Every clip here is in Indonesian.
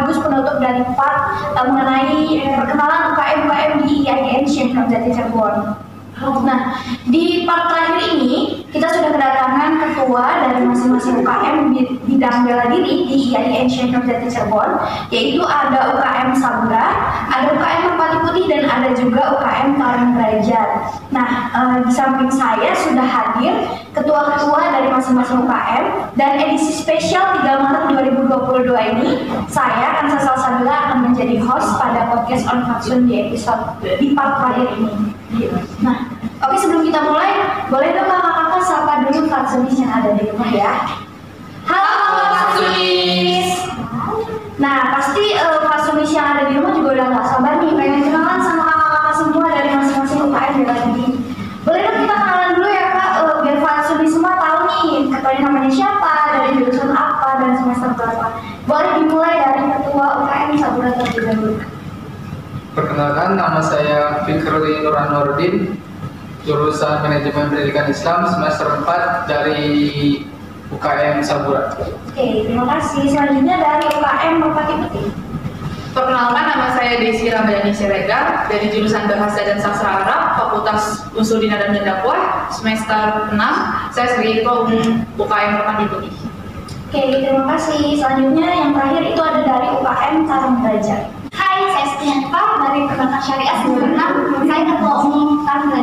sekaligus penutup dari part uh, mengenai perkenalan UKM-UKM di IAIN Syekh Jati Cirebon. Nah, di part terakhir ini kita sudah kedatangan ketua dari masing-masing UKM bidang bela diri di IAIN Syekh Jati Cirebon, yaitu ada UKM Sabra, ada UKM Merpati Putih dan ada juga UKM Tarung Derajat. Nah, eh, di samping saya sudah hadir ketua-ketua dari masing-masing UKM dan edisi spesial 3 Maret 2022 ini saya Kansa Salsabila akan menjadi host pada podcast on Faksun di episode di part terakhir ini. Nah, oke sebelum kita mulai, boleh dong kakak-kakak sapa dulu Fatsunis yang ada di rumah ya. Halo Fatsunis. Nah, pasti uh, Fatsunis yang ada di rumah juga udah gak sabar nih pengen kenalan sama kakak-kakak semua dari masing-masing UKM bela diri. Boleh dong kita kenalan dulu ya kak, uh, biar Fatsunis semua tahu ketuanya namanya siapa, dari jurusan apa, dan semester berapa. Boleh dimulai dari ketua UKM Sabura terlebih dahulu. Perkenalkan, nama saya Fikri Nur Anwardin, jurusan Manajemen Pendidikan Islam semester 4 dari UKM Sabura. Oke, terima kasih. Selanjutnya dari UKM Merpati Putih. Perkenalkan nama saya Desi Ramadhani Siregar dari jurusan Bahasa dan Sastra Arab Fakultas Usul Dina dan Dakwah semester 6. Saya sebagai ketua umum UKM Putih. Oke, terima kasih. Selanjutnya yang terakhir itu ada dari UKM Tarung Derajat. Hai, saya Stianfa dari Perbankan Syariah 96. Saya Ketua Umum Tarung.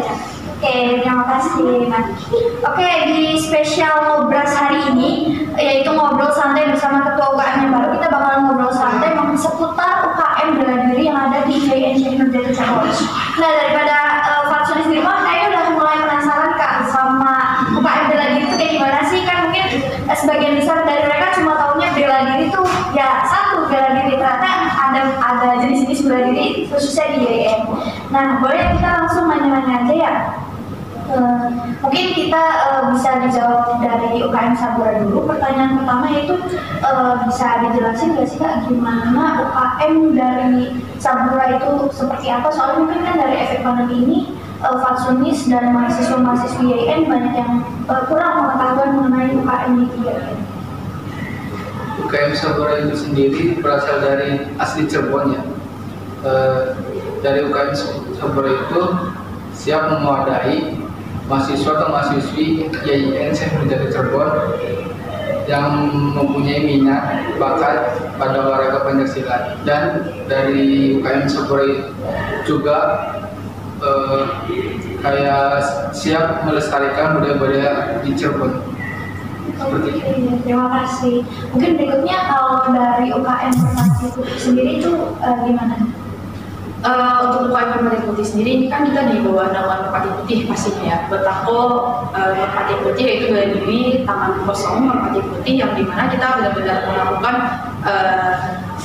Oke, terima kasih. Nah, oke di spesial ngobras hari ini yaitu ngobrol santai bersama ketua UKM yang baru kita bakal ngobrol santai seputar UKM bela diri yang ada di IAIN Nurjati Cirebon. Nah daripada uh, di rumah, kayaknya udah mulai penasaran kak sama UKM bela diri itu kayak gimana sih kan mungkin eh, sebagian besar dari mereka cuma taunya bela diri tuh ya satu bela diri ternyata ada ada jenis-jenis bela diri khususnya di IAIN. Nah boleh kita langsung nanya-nanya aja ya. Uh, mungkin kita uh, bisa dijawab dari UKM Sabura dulu. Pertanyaan pertama yaitu uh, bisa dijelasin nggak sih kak gimana UKM dari Sabura itu seperti apa? Soalnya mungkin kan dari efek pandemi ini uh, Fatsunis dan mahasiswa-mahasiswa IAIN banyak yang uh, kurang pengetahuan mengenai UKM di IAIN. UKM Sabura itu sendiri berasal dari asli Cirebon ya. E, dari UKM Sabura itu siap memadai mahasiswa atau mahasiswi IAIN Syekh Nurjati Cirebon yang mempunyai minat bakat pada olahraga pencaksilat dan dari UKM Sabura juga eh, kayak siap melestarikan budaya-budaya di Cirebon. Terima kasih. Mungkin berikutnya kalau dari UKM Putih sendiri itu uh, gimana? Uh, untuk UKM Merpati Putih sendiri ini kan kita di bawah naungan Merpati Putih pastinya ya. Betako uh, Merpati Putih yaitu diri tangan kosong Merpati Putih yang di mana kita benar-benar melakukan uh,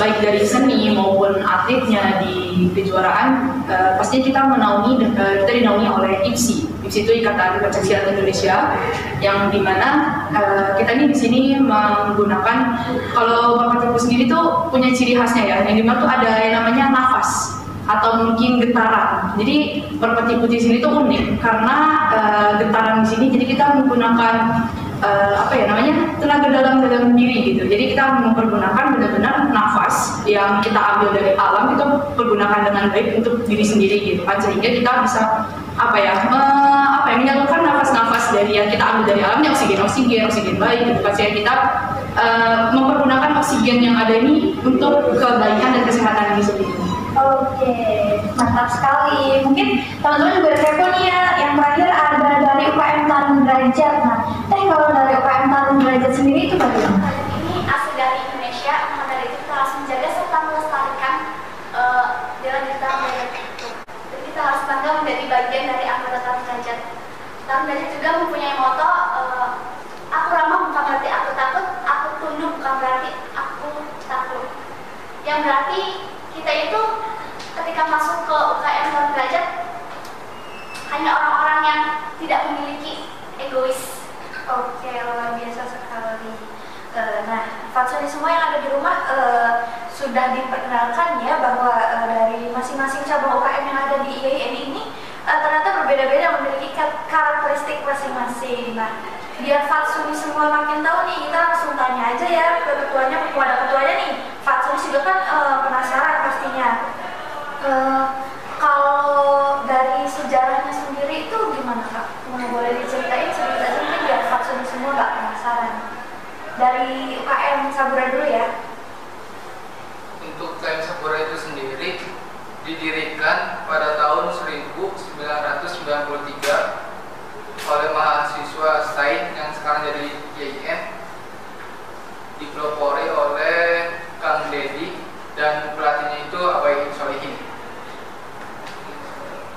baik dari seni maupun atletnya di kejuaraan uh, pastinya kita menaungi uh, kita dinaungi oleh IPSI. IPSI itu Ikatan Pencaksilat Indonesia yang di mana uh, kita ini di sini menggunakan kalau Merpati Putih sendiri tuh punya ciri khasnya ya. Yang di mana tuh ada yang namanya nafas atau mungkin getaran. Jadi merpati putih sini tuh unik karena uh, getaran di sini. Jadi kita menggunakan uh, apa ya namanya tenaga dalam dalam diri gitu. Jadi kita mempergunakan benar-benar nafas yang kita ambil dari alam kita pergunakan dengan baik untuk diri sendiri gitu kan sehingga kita bisa apa ya me, apa ya menyalurkan nafas-nafas dari yang kita ambil dari alam yang oksigen oksigen oksigen baik gitu kan sehingga kita uh, mempergunakan oksigen yang ada ini untuk kebaikan dan kesehatan diri sendiri. Oke, mantap sekali. Mungkin teman-teman juga kepo nih ya. Yang terakhir ada dari UKM Tarung Derajat. Nah, teh kalau dari UKM Tarung Derajat sendiri itu bagaimana? Ini asli dari Indonesia, maka dari itu kita harus menjaga serta melestarikan uh, jalan kita itu. Dan kita harus bangga menjadi bagian dari anggota Tarung Derajat. Tarung Derajat juga mempunyai moto, uh, aku ramah bukan berarti aku takut, aku tunduk bukan berarti aku takut. Yang berarti kita itu ketika masuk ke UKM berderajat hanya orang-orang yang tidak memiliki egois. Oke, luar biasa sekali. Eh, nah, fatsuni semua yang ada di rumah eh, sudah diperkenalkan ya bahwa eh, dari masing-masing cabang UKM yang ada di IAIN ini ternyata berbeda-beda memiliki karakteristik masing-masing. Nah, biar fatsuni semua makin tahu nih, kita langsung tanya aja ya ke ketuanya, kepada ketuanya nih. Fatsuni juga kan penasaran pastinya. Eh, kalau dari sejarahnya sendiri itu gimana kak? Mau boleh diceritain semua gak penasaran. Dari UKM Sabura dulu ya. Untuk UKM Sapura itu sendiri didirikan pada tahun 1993 oleh mahasiswa yang sekarang jadi oleh Kang dan pelatihnya itu Solihin.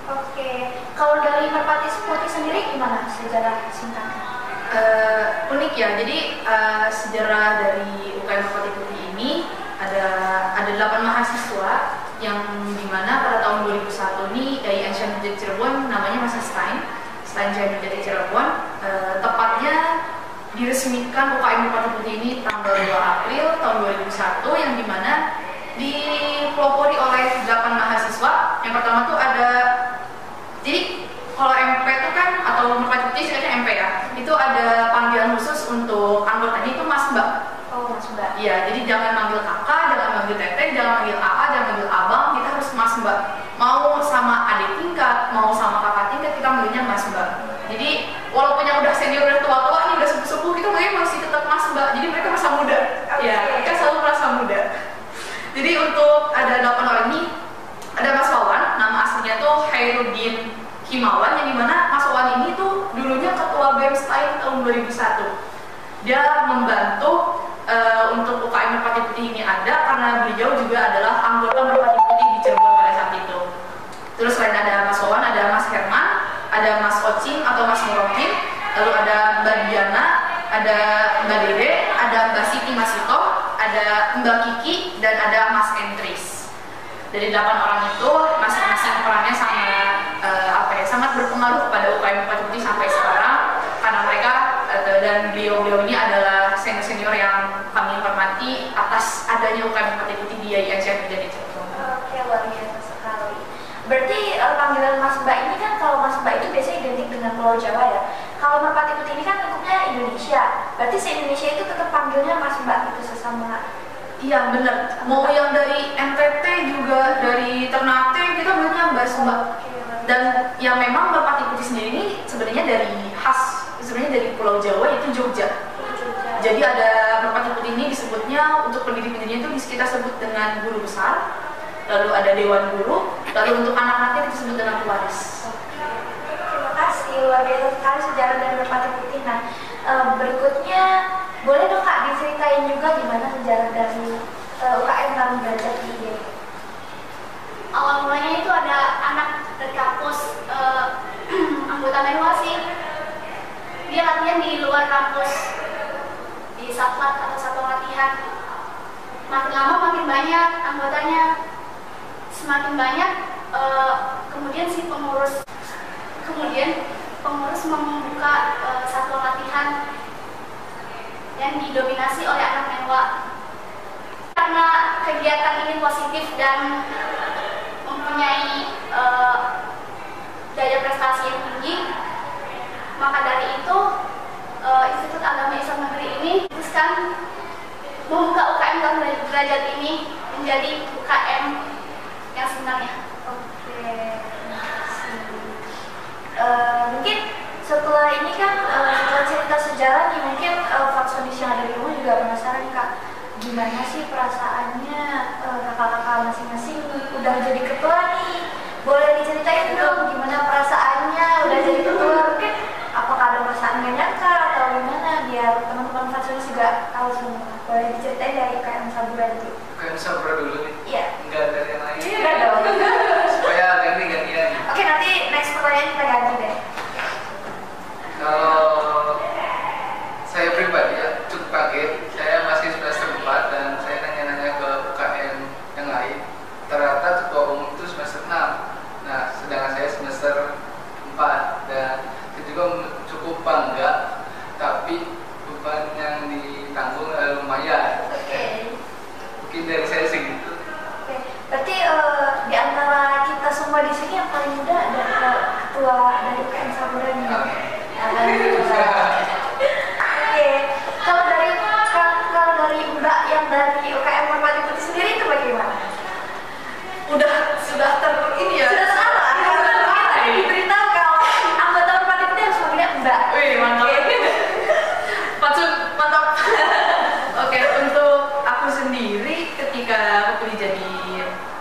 Oke, kalau dari Merpati Putih sendiri gimana sejarah singkatnya? Eh, unik ya. Jadi eh, sejarah dari UKM Merpati Putih ini ada ada 8 mahasiswa yang di mana pada tahun 2001 ini dari Ancient Jati Cirebon namanya masih Stein Stein Jati Jati Cirebon eh, tepatnya diresmikan UKM Merpati Putih ini tanggal 2 April tahun 2001 yang di mana dipelopori oleh 8 mahasiswa yang pertama tuh ada kalau MP itu kan atau putih sebenarnya MP ya itu ada panggilan khusus untuk anggotanya itu Mas Mbak Oh, Mas Mbak. Iya, jadi jangan manggil kakak, jangan manggil teteh, jangan manggil AA, jangan manggil abang, kita harus mas mbak. Mau sama adik tingkat, mau sama kakak tingkat, kita manggilnya mas mbak. Jadi walaupun yang udah senior udah tua-tua nih udah sepuh-sepuh, kita manggilnya masih tetap mas mbak. Jadi mereka merasa muda. Iya, Oke. mereka selalu merasa muda. Jadi untuk ada delapan orang ini, Mbak Kiki, dan ada Mas Entris. Dari delapan orang itu masing-masing perannya sangat eh, apa ya sangat berpengaruh kepada UKM Merpati Putih sampai sekarang karena mereka eh, dan beliau-beliau ini adalah senior-senior yang kami hormati atas adanya UKM Putih di IAIN menjadi Cirebon. Oke, luar biasa sekali. Berarti eh, panggilan Mas Mbak ini kan kalau Mas Mbak itu biasanya identik dengan Pulau Jawa ya. Kalau Merpati Putih ini kan lingkupnya Indonesia. Berarti se Indonesia itu tetap panggilnya Mas Mbak itu sesama. Iya benar. Mau yang dari NTT juga dari Ternate kita banyak bahas mbak. Dan yang memang Merpati Putih sendiri ini sebenarnya dari khas sebenarnya dari Pulau Jawa itu Jogja. Jadi ada Merpati Putih ini disebutnya untuk pendiri-pendirinya itu kita sebut dengan guru besar, lalu ada dewan guru, lalu untuk anak-anaknya disebut dengan pewaris. Terima kasih, luar biasa sekali sejarah dari Merpati Putih. Nah, berikutnya boleh dong Kak diceritain juga gimana sejarah dari eh, UKM Tarung Derajat di IAIN? awal mulanya itu ada anak dari kampus eh, anggota menwa sih. Dia latihan di luar kampus di satlat atau satuan latihan. Makin lama makin banyak anggotanya. Semakin banyak eh, kemudian si pengurus kemudian pengurus membuka eh, satuan latihan yang didominasi oleh anak menwa karena kegiatan ini positif dan mempunyai eh, daya prestasi yang tinggi maka dari itu eh, Institut Agama Islam Negeri ini memutuskan membuka UKM Tarung Derajat ini menjadi UKM yang sebenarnya Oke, terima kasih. Eh, mungkin setelah ini kan eh, setelah cerita sejarah nih mungkin uh, faksonis yang ada di rumah juga penasaran kak. Gimana sih perasaannya eh, kakak-kakak masing-masing udah jadi ketua nih? Boleh diceritain dong gimana perasaannya? Udah jadi ketua mungkin apakah ada perasaan gak nyangka atau gimana? Biar teman-teman faksonis juga tahu semua. Boleh diceritain dari KM Sabura dulu. UKM Sapura dulu nih, iya. Enggak dari yang lain. iya dong. Supaya ganti-gantian. Oke nanti next pertanyaan kita ganti deh. Kalau saya pribadi ya cukup kaget, saya masih semester 4 dan saya nanya-nanya ke UKM yang lain. Ternyata ketua umum itu semester 6. Nah, sedangkan saya semester 4 dan saya juga cukup bangga, tapi beban yang ditanggung eh, lumayan. Oke. Mungkin dari saya segitu. Oke. Berarti eh, di antara kita semua di sini yang paling muda adalah ketua dari UKM Sabura nih. Nah, Alhamdulillah. Wih, mantap. Patut, mantap. Oke, untuk aku sendiri ketika aku pilih jadi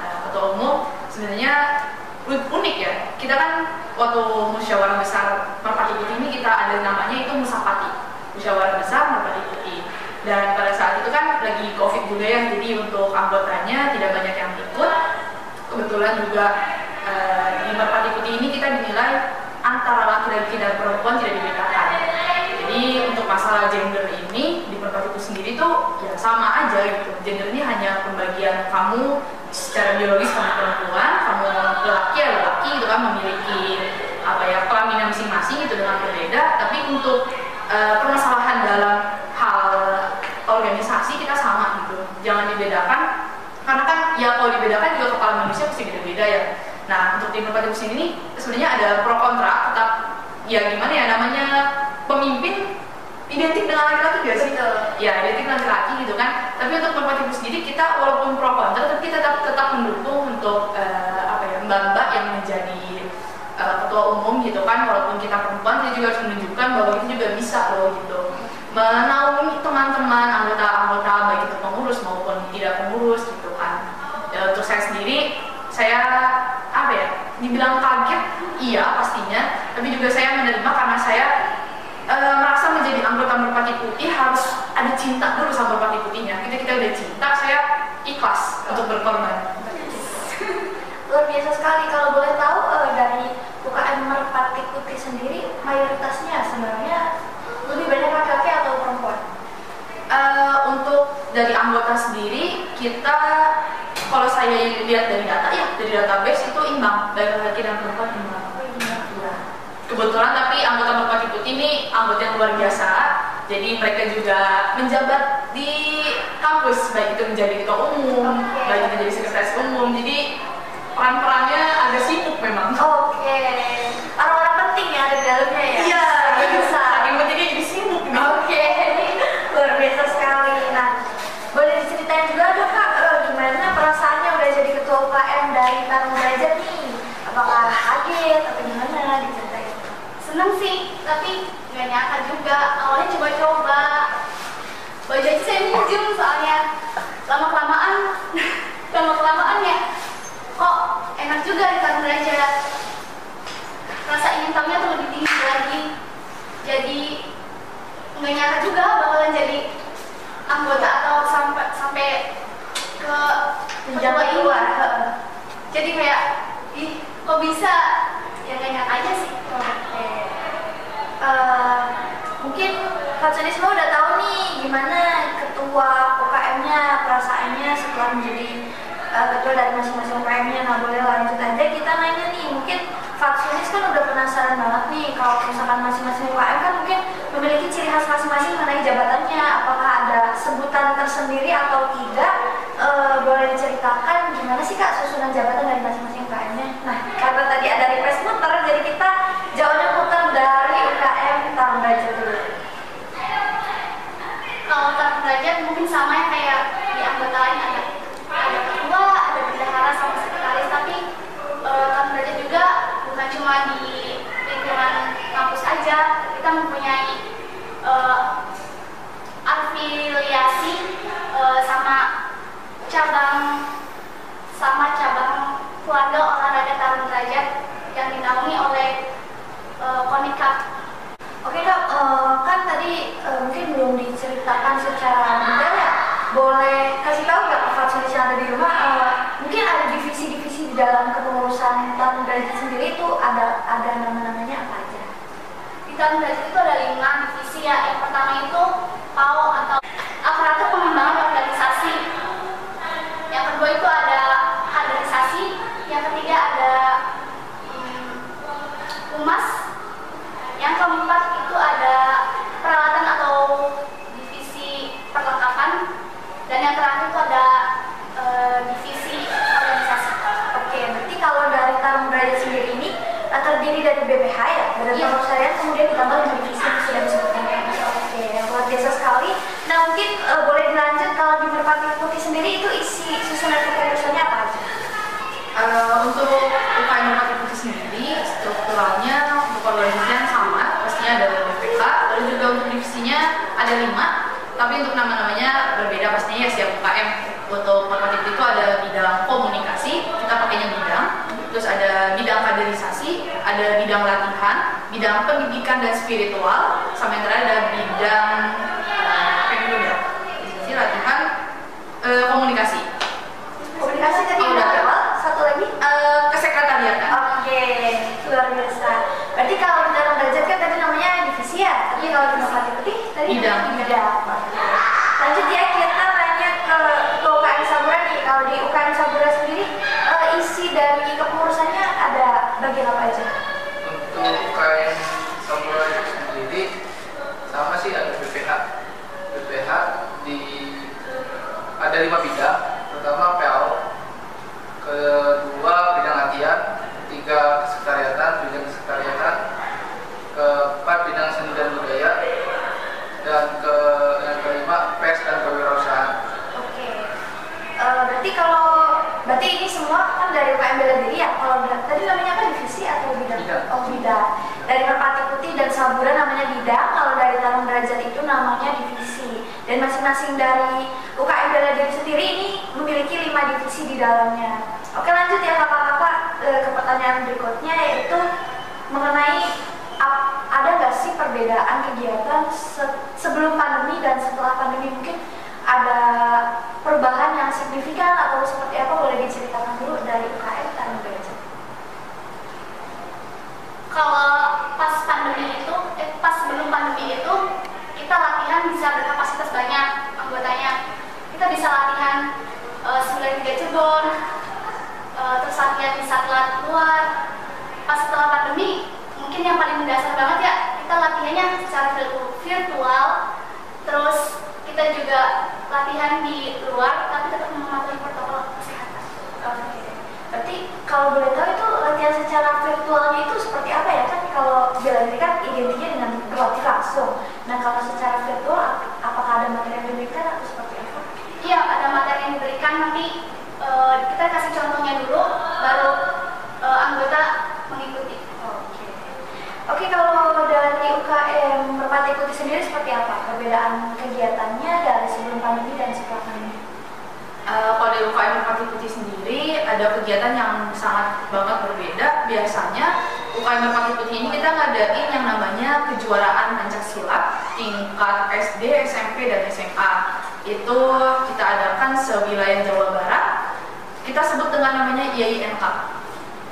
uh, ketua umum, sebenarnya unik ya. Kita kan waktu musyawarah besar Merpati Putih ini kita ada namanya itu Musapati. Musyawarah besar Merpati Putih. Dan pada saat itu kan lagi COVID juga ya, jadi untuk anggotanya tidak banyak yang ikut. Kebetulan juga uh, di Merpati Putih ini kita dinilai antara laki-laki dan perempuan tidak dibedakan. Jadi untuk masalah gender ini di Merpati Putih sendiri tuh ya sama aja gitu. Gender ini hanya pembagian kamu secara biologis kamu perempuan, kamu laki ya laki itu kan memiliki apa ya kelaminnya masing-masing itu dengan berbeda. Tapi untuk eh, permasalahan dalam hal organisasi kita sama gitu. Jangan dibedakan karena kan ya kalau dibedakan juga kepala manusia pasti beda-beda ya. Nah untuk tim Putih ini sebenarnya ada pro kontra tetap ya gimana ya namanya pemimpin identik dengan laki-laki sih? Betul. Ya identik dengan laki-laki gitu kan. Tapi untuk Merpati Putih sendiri kita walaupun pro kontra tapi kita tetap tetap mendukung untuk eh, apa ya mbak-mbak yang menjadi eh, ketua umum gitu kan. Walaupun kita perempuan kita juga harus menunjukkan bahwa kita juga bisa loh gitu menaungi teman-teman anggota-anggota baik itu pengurus maupun tidak pengurus gitu kan. Ya, untuk saya sendiri saya apa ya dibilang kaget iya pastinya tapi juga saya menerima karena saya e, merasa menjadi putih harus ada cinta dulu sama merpati putihnya kita kita udah cinta saya ikhlas untuk berkorban Luar biasa sekali. Kalau boleh tahu eh, dari UKM Merpati Putih sendiri mayoritasnya sebenarnya lebih banyak laki-laki atau perempuan? Eh, untuk dari anggota sendiri kita kalau saya lihat dari data ya dari database itu imbang baik laki dan perempuan imbang Iya. Kebetulan tapi anggota Merpati Putih ini anggota yang luar biasa. Jadi mereka juga menjabat di kampus, baik itu menjadi ketua umum, Oke. baik itu menjadi sekretaris umum. Jadi peran-perannya agak sibuk memang. Oke. Orang-orang penting ya ada di dalamnya ya. Iya, bisa. saking pentingnya jadi sibuk. Oke, luar biasa sekali. Nah, boleh diceritain juga dong kak, eh, gimana perasaannya udah jadi ketua UKM dari Tarung Derajat nih? Apakah kaget atau gimana diceritain? Seneng sih, tapi nggak nyangka juga. Awalnya coba-coba. Baju aja saya minjem soalnya lama kelamaan, lama kelamaan ya. Kok enak juga di Tarung Derajat. Rasa ingin tahunya tuh lebih tinggi lagi. Jadi nggak nyangka juga bakalan jadi anggota atau sampai sampai ke kedua. Heeh. Jadi kayak ih kok bisa ya nggak nyangka aja sih. Eh, mungkin semua udah tahu nih gimana ketua UKM-nya perasaannya setelah menjadi eh, ketua dari masing-masing UKM-nya. Nah boleh lanjut aja kita nanya nih mungkin Fatsunis kan udah penasaran banget nih kalau misalkan masing-masing UKM kan mungkin memiliki ciri khas masing-masing mengenai jabatannya. Apakah ada sebutan tersendiri atau tidak? Eh, boleh diceritakan gimana sih kak susunan jabatan dari masing-masing UKM-nya? Nah karena tadi ada request muter jadi kita jawabnya muter dari UKM Tarung Derajat dulu. Kalau Derajat mungkin sama ya kayak di anggota lain ada ada ketua, ada bendahara sama sekretaris. Tapi eh, Tarung Derajat juga bukan cuma di lingkungan kampus aja, kita mempunyai eh, afiliasi eh, sama cabang sama cabang keluarga olahraga Tarung Derajat yang dinaungi oleh eh, Konikap. Oke kak, eh, kan tadi eh, mungkin belum diceritakan secara detail ya. Boleh kasih tahu nggak ke Fatsulis yang ada di rumah? eh, mungkin ada divisi-divisi dalam kepengurusan Tarung Derajat sendiri itu ada ada nama-namanya apa aja? Di Tarung Derajat itu ada lima divisi ya. Yang pertama itu PAO atau aparatur pengembangan organisasi. Yang kedua itu ada kaderisasi. Yang ketiga ada hmm, humas. Yang keempat itu ada peralatan atau divisi perlengkapan. Dan yang terakhir itu ada eh, divisi organisasi. Oke, berarti kalau dari Tarung Derajat sendiri ini eh, terdiri dari BPH ya, Badan Iya. Pengurusarian, kemudian ditambah dengan divisi yang sudah disebutkan. Oke, luar biasa sekali. Nah eh, boleh dilanjut kalau di Merpati Putih sendiri itu isi susunan kepengurusannya apa aja? Eh, untuk UKM Merpati Putih sendiri strukturalnya untuk organisasinya sama pastinya ada BPK ada lima, tapi untuk nama-namanya berbeda pastinya ya setiap UKM. Untuk merpati putih itu ada bidang komunikasi, kita pakainya bidang. Terus ada bidang kaderisasi, ada bidang latihan, bidang pendidikan dan spiritual, sama yang terakhir ada bidang eh, komunikasi. Komunikasi tadi Oh, udah awal, satu lagi. Eh, kesekretariatan. Oke, luar biasa. Berarti kalau dalam derajat kan tadi namanya divisi ya, tapi kalau di Merpati Putih tadi Bidang. bidang. Lanjut ya kita tanya ke, ke UKM Sabura nih. Kalau di UKM Sabura sendiri eh, isi dari kepengurusannya ada bagian apa aja? Untuk UKM Samurai itu sendiri sama sih ada BPH. BPH di ada lima bidang. Pertama PAO, kedua bidang latihan, ketiga kesekretariatan, bidang kesekretariatan, keempat bidang seni dan budaya, dan ke yang kelima pers dan kewirausahaan. Oke. Eh, berarti kalau berarti ini semua kan dari UKM bela diri ya. Kalau bela- tadi namanya apa divisi atau bidang? Bidang. Oh bidang. Dari Merpati Putih dan Sabura namanya bidang. Kalau dari Tarung Derajat itu namanya divisi. Dan masing-masing dari UKM bela diri sendiri ini memiliki lima divisi di dalamnya. Oke lanjut ya kakak-kakak eh, ke pertanyaan berikutnya yaitu mengenai ap- ada nggak sih perbedaan kegiatan se- sebelum pandemi dan setelah pandemi mungkin ada perubahan yang signifikan atau seperti apa boleh diceritakan dulu dari UKM Tarung Derajat. Kalau pas pandemi itu, eh, pas sebelum pandemi itu, kita latihan bisa berkapasitas banyak anggotanya. Kita bisa latihan eh, 93 Cirebon, eh, terus latihan di satelit luar. Pas setelah pandemi, mungkin yang paling mendasar banget ya, kita latihannya secara virtu- virtual, terus kita juga latihan di luar, tapi tetap mematuhi protokol kesehatan. Oke. Berarti kalau boleh tahu itu latihan secara virtualnya itu seperti apa ya kan kalau bela diri kan identiknya dengan berlatih langsung. Nah kalau secara virtual ap- apakah ada materi yang diberikan atau seperti apa? Iya, ada materi yang diberikan nanti eh, kita kasih contohnya dulu, baru eh, anggota mengikuti. Oke. Oke kalau dari UKM Merpati Putih sendiri seperti apa perbedaan kegiatannya dari sebelum pandemi dan setelah pandemi? Eh, kalau dari UKM Merpati Putih sendiri ada kegiatan yang sangat banget berbeda. Biasanya UKM Merpati Putih ini kita ngadain yang namanya kejuaraan pencak silat tingkat SD, SMP, dan SMA. Itu kita adakan sewilayah Jawa Barat. Kita sebut dengan namanya IAIN Cup.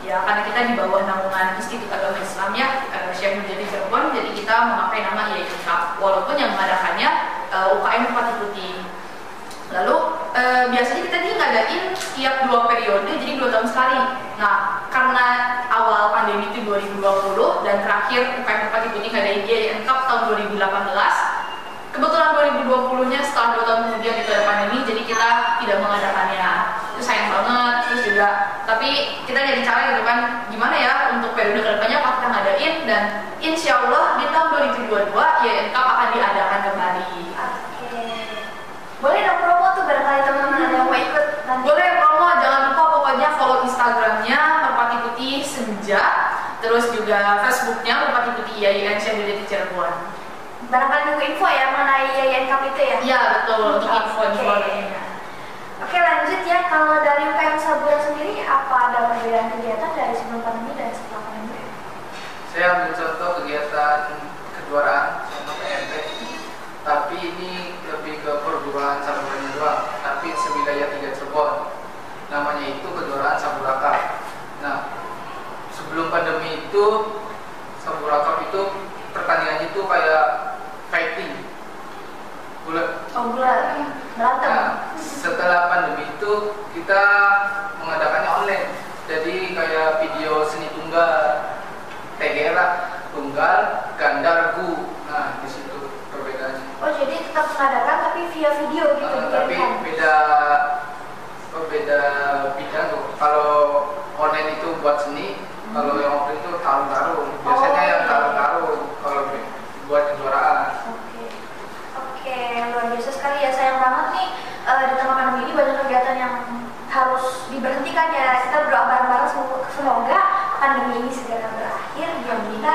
Ya, karena kita di bawah naungan Institut Agama Islam ya, eh, Syekh Mujadi Cirebon, jadi kita memakai nama IAIN Cup. Walaupun yang mengadakannya eh, UKM Merpati Putih. Lalu eh, biasanya kita nih ngadain setiap dua periode, jadi dua tahun sekali. Nah, karena awal pandemi itu 2020 dan terakhir UKM Merpati Putih ngadain IAIN Cup tahun 2018. Kebetulan 2020-nya setelah dua tahun kemudian itu ada pandemi, jadi kita tidak mengadakannya. Itu sayang banget, terus juga. Tapi kita jadi cara gitu kan, gimana ya untuk periode ke depannya apa kita ngadain dan insya Allah di tahun 2022 IAIN Cup akan diadakan kembali. Oke. Boleh dong promo tuh barangkali teman-teman ada yang mau ikut nanti. Boleh promo, jangan lupa pokoknya follow Instagramnya Merpati Putih Senja, terus juga Facebooknya Merpati Putih IAIN Syahidati Cirebon. Barangkali nunggu info ya mengenai Yayan Cup itu ya. Iya betul untuk info-info Oke. lanjut ya kalau dari UKM Sabura sendiri apa ada perbedaan kegiatan dari sebelum pandemi dan setelah pandemi? Saya ambil contoh kegiatan kejuaraan sama PMP, tapi ini lebih ke perguruan Saburanya doang, tapi sewilayah tiga Cirebon. Namanya itu kejuaraan Sabura Cup. Nah, sebelum pandemi itu Sabura Cup itu pertandingannya itu kayak fighting, bulat Oh bulan berantem. Nah, setelah pandemi itu kita mengadakannya online. Jadi kayak video seni tunggal, TGR tunggal, ganda, regu. Nah, di situ perbedaannya. Oh jadi tetap mengadakan tapi via video gitu Eh, tapi dikirimkan. beda oh, beda bidang tuh. Kalau online itu buat seni, kalau yang offline itu tarung-tarung. Biasanya Oh, yang iya. tarung-tarung kalau buat kejuaraan. Oke, oke luar biasa sekali ya sayang banget nih eh, di tengah pandemi ini banyak kegiatan yang harus diberhentikan ya. Kita berdoa bareng-bareng semoga, semoga pandemi ini segera berakhir biar kita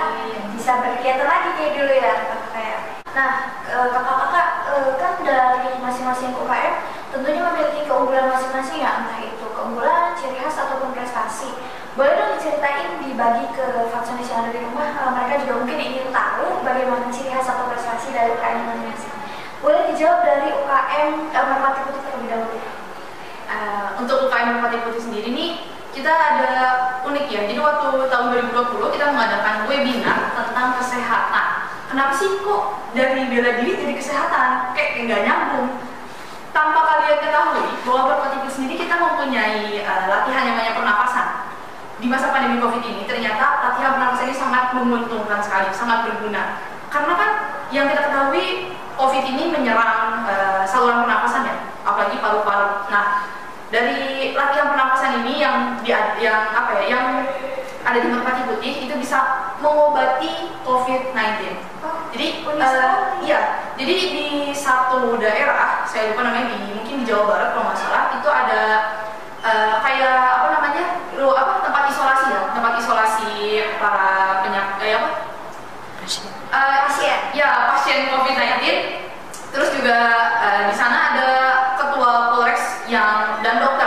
bisa berkegiatan lagi kayak dulu ya kayak. Nah, eh, kakak-kakak eh, kan dari masing-masing UKM tentunya memiliki keunggulan masing-masing ya, entah itu keunggulan, ciri khas ataupun prestasi. Boleh dong diceritain dibagi ke faksionis yang ada di rumah, eh, mereka juga mungkin ingin tahu bagaimana ciri khas atau masing-masing. Boleh dijawab dari UKM eh, Merpati Putih terlebih dahulu. Eh, untuk UKM Merpati Putih sendiri nih kita ada unik ya. Jadi waktu tahun 2020 kita mengadakan webinar tentang kesehatan. Kenapa sih kok dari bela diri jadi kesehatan? Kayak nggak nyambung. Tanpa kalian ketahui bahwa Merpati Putih sendiri kita mempunyai eh, latihan yang namanya pernapasan. Di masa pandemi COVID ini ternyata latihan pernapasan ini sangat menguntungkan sekali, sangat berguna. Karena kan yang kita ketahui COVID ini menyerang eh, saluran pernapasan ya, apalagi paru-paru. Nah, dari latihan pernapasan ini yang di, yang apa ya yang ada di Merpati Putih itu bisa mengobati COVID-19. Oh, Jadi unik eh, iya, jadi di satu daerah saya lupa namanya di mungkin di Jawa Barat kalau nggak salah itu ada eh, kayak apa namanya lu apa tempat isolasi ya tempat isolasi para penyakit eh, apa Eh, Pasien. Ya, pasien COVID-19. Terus juga eh, di sana ada ketua Polres yang dan dokter,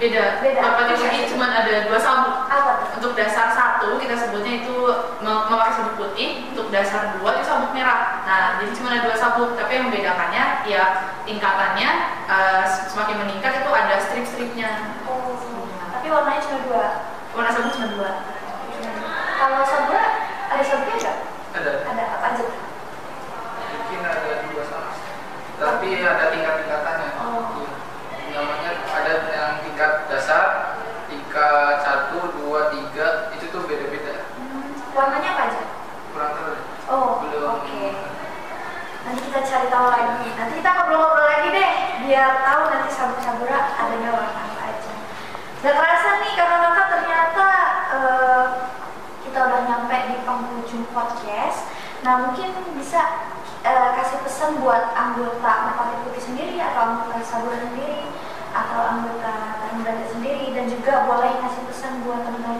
Beda. Beda. Putih cuma ada dua sabuk. Apa tuh? Untuk dasar satu kita sebutnya itu mem- memakai sabuk putih. Untuk dasar dua itu sabuk merah. Nah jadi cuma ada dua sabuk. Tapi yang membedakannya ya tingkatannya eh, semakin meningkat itu ada strip-stripnya. Oh. Tapi warnanya cuma dua. Warna sabuk cuma dua. Kalau sabura ada sabuknya nggak? Ada. Ada apa aja? tuh? Mungkin ada dua sama. Tapi ada tingkat-tingkatannya. Oh. Namanya ada yang tingkat dasar, tingkat satu, dua, tiga, itu tuh beda-beda. Hmm, warnanya apa aja? Kurang tahu. deh. Oh, Belum. oke. Nanti kita cari tahu lagi. Nanti kita ngobrol-ngobrol lagi deh, biar tahu nanti sabuk-sabura adanya warna apa aja. Gak kerasa nih karena kakak ternyata eh, kita udah nyampe di penghujung podcast. Nah mungkin bisa eh, kasih pesan buat anggota Merpati Putih sendiri atau anggota Sabura sendiri atau anggota Tarung sendiri dan juga boleh kasih pesan buat teman-teman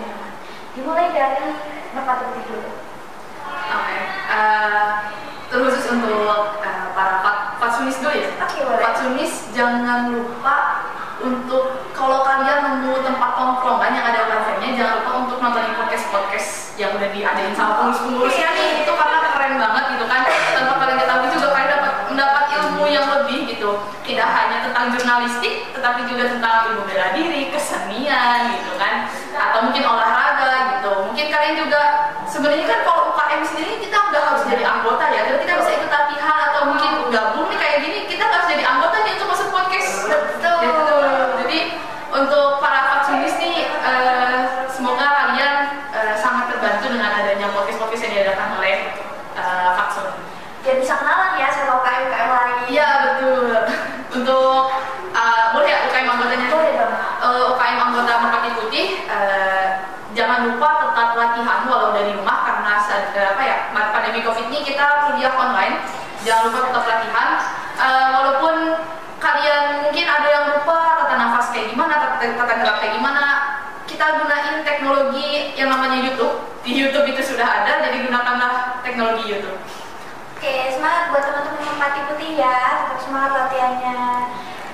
yang rumah. Dimulai dari Merpati Putih dulu. Oke. Eh, terkhusus untuk eh, para fat- fatsunis dulu ya. Oke, boleh. Pak Sumis jangan lupa untuk kalau kalian nemu tempat tongkrongan yang ada wifi-nya jangan lupa untuk podcast-podcast yang udah diadain sama pengurus-pengurusnya nih itu karena keren banget gitu kan. Tanpa kalian ketahui juga kalian dapat mendapat ilmu yang lebih gitu. Tidak hanya tentang jurnalistik tetapi juga tentang ilmu bela diri kesenian gitu kan. Atau mungkin olahraga gitu. Mungkin kalian juga sebenarnya kan kalau UKM sendiri kita udah harus jadi anggota ya. Kita bisa ikut latihan atau mungkin gabung nih kayak gini kita harus jadi anggota nih untuk masuk podcast Betul. Gitu. Jadi untuk para vaksinis nih eh, semoga kalian eh, sangat terbantu dengan adanya podcast-podcast yang diadakan oleh eh, Vaksun. Biar bisa kenalan ya sama UKM-UKM lain. Iya betul. Untuk eh, boleh ya UKM anggotanya? Boleh dong. Eh, UKM anggota Merpati Putih eh, jangan lupa tetap latihan walau dari rumah karena saat, eh, apa ya pandemi covid ini kita kuliah online jangan lupa tetap latihan Eh, walaupun kalian mungkin ada yang lupa tata nafas kayak gimana tata, tata gerak kayak gimana kita gunain teknologi yang namanya YouTube di YouTube itu sudah ada jadi gunakanlah teknologi YouTube Oke, semangat buat teman-teman Merpati Putih ya. Tetap semangat latihannya.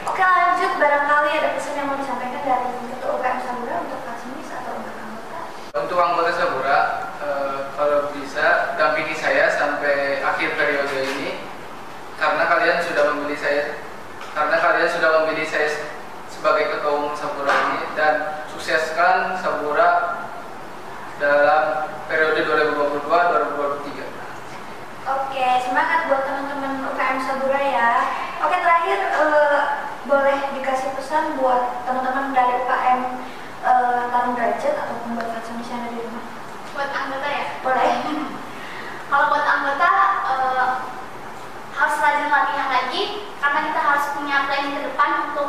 Oke, lanjut. Barangkali ada pesan yang mau disampaikan dari Ketua UKM Sabura untuk Kasimis atau untuk anggota? Untuk anggota Sabura, eh, kalau bisa dampingi saya sampai akhir periode ini karena kalian sudah memilih saya karena kalian sudah memilih saya sebagai ketua umum Sabura ini dan sukseskan Sabura dalam periode 2022-2023. Oke, semangat buat teman-teman UKM Sabura ya. Oke, terakhir eh, boleh dikasih pesan buat teman-teman dari UKM eh, Tarung Derajat ataupun buat Fatsunis yang ada di rumah. buat anggota ya Boleh. kalau buat anggota eh, harus rajin latihan lagi karena kita harus punya planning ke depan untuk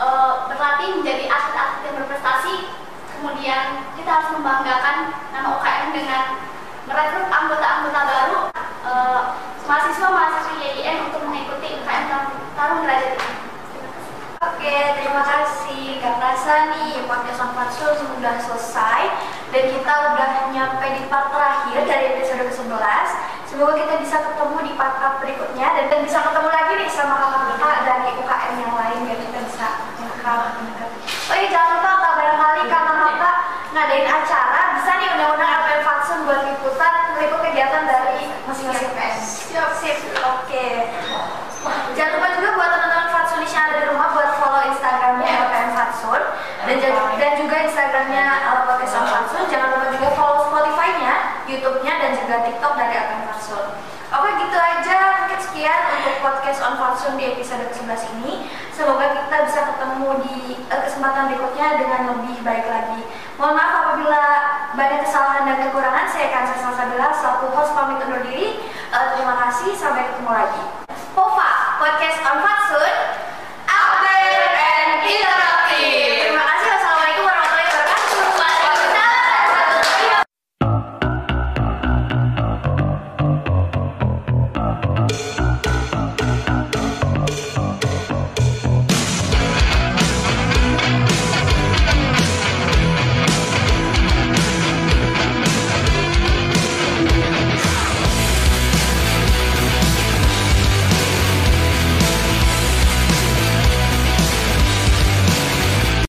eh, berlatih menjadi atlet-atlet yang berprestasi kemudian kita harus membanggakan nama UKM dengan merekrut anggota-anggota baru eh, mahasiswa-mahasiswi YIN untuk mengikuti UKM Tarung Derajat ini. Oke, terima kasih. Gak terasa nih podcast on Fatsul sudah selesai dan kita udah nyampe di part terakhir dari episode ke-11. Semoga kita bisa ketemu di part-part berikutnya dan kita bisa ketemu lagi nih sama kakak-kakak dari UKM yang lain biar kita bisa mendekat. Oh iya, jangan lupa Kak, barangkali kakak-kakak ngadain acara bisa nih undang-undang LPM Fatsun buat liputan meliput kegiatan dari masing-masing UKM. Siap, sip. Oke. Jangan lupa juga buat teman-teman Fatsunis yang ada di rumah buat follow Instagramnya LPM Fatsun dan, dan juga Instagramnya Podcast Fatsun. Jangan lupa juga follow Spotify-nya, YouTube-nya dan juga TikTok dari LPM Fatsun. Oke gitu aja mungkin sekian untuk podcast on Fatsun di episode ke-11 ini. Semoga kita bisa ketemu di uh, kesempatan berikutnya dengan lebih baik lagi. Mohon maaf apabila banyak kesalahan dan kekurangan. Saya akan Salsabila selaku host pamit undur diri. Uh, terima kasih, sampai ketemu lagi. Pova, podcast on Fatsun,